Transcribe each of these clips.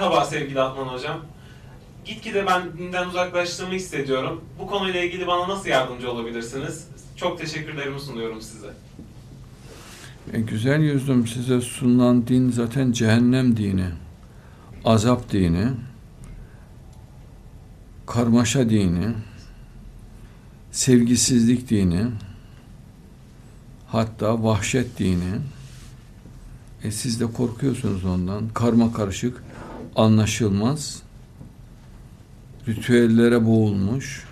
Merhaba sevgili Atman Hocam. Gitgide ben dinden uzaklaştığımı hissediyorum. Bu konuyla ilgili bana nasıl yardımcı olabilirsiniz? Çok teşekkürlerimi sunuyorum size. E, güzel yüzlüm size sunulan din zaten cehennem dini, azap dini, karmaşa dini, sevgisizlik dini, hatta vahşet dini. E siz de korkuyorsunuz ondan. Karma karışık, anlaşılmaz, ritüellere boğulmuş,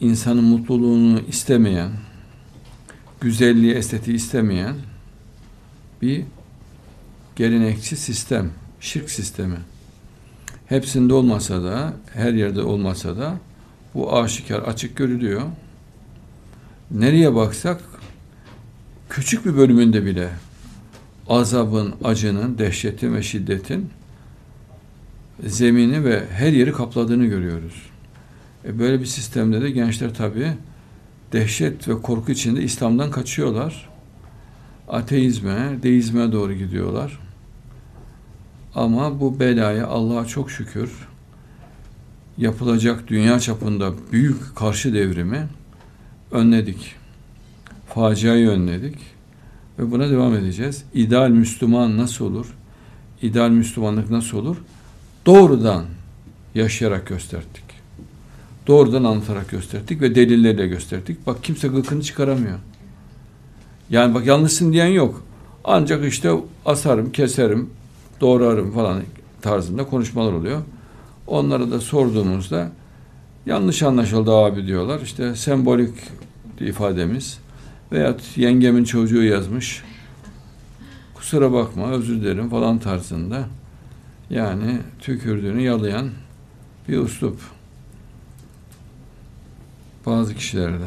insanın mutluluğunu istemeyen, güzelliği, estetiği istemeyen bir gelenekçi sistem, şirk sistemi. Hepsinde olmasa da, her yerde olmasa da bu aşikar, açık görülüyor. Nereye baksak küçük bir bölümünde bile azabın, acının, dehşetin ve şiddetin zemini ve her yeri kapladığını görüyoruz. E böyle bir sistemde de gençler tabii dehşet ve korku içinde İslam'dan kaçıyorlar. Ateizme, deizme doğru gidiyorlar. Ama bu belaya Allah'a çok şükür yapılacak dünya çapında büyük karşı devrimi önledik. Faciayı önledik ve buna devam edeceğiz. İdeal Müslüman nasıl olur? İdeal Müslümanlık nasıl olur? Doğrudan yaşayarak gösterdik. Doğrudan anlatarak gösterdik ve delillerle gösterdik. Bak kimse gıkını çıkaramıyor. Yani bak yanlışsın diyen yok. Ancak işte asarım, keserim, doğrarım falan tarzında konuşmalar oluyor. Onlara da sorduğumuzda yanlış anlaşıldı abi diyorlar. İşte sembolik ifademiz veyahut yengemin çocuğu yazmış. Kusura bakma özür dilerim falan tarzında. Yani tükürdüğünü yalayan bir uslup. Bazı kişilerde.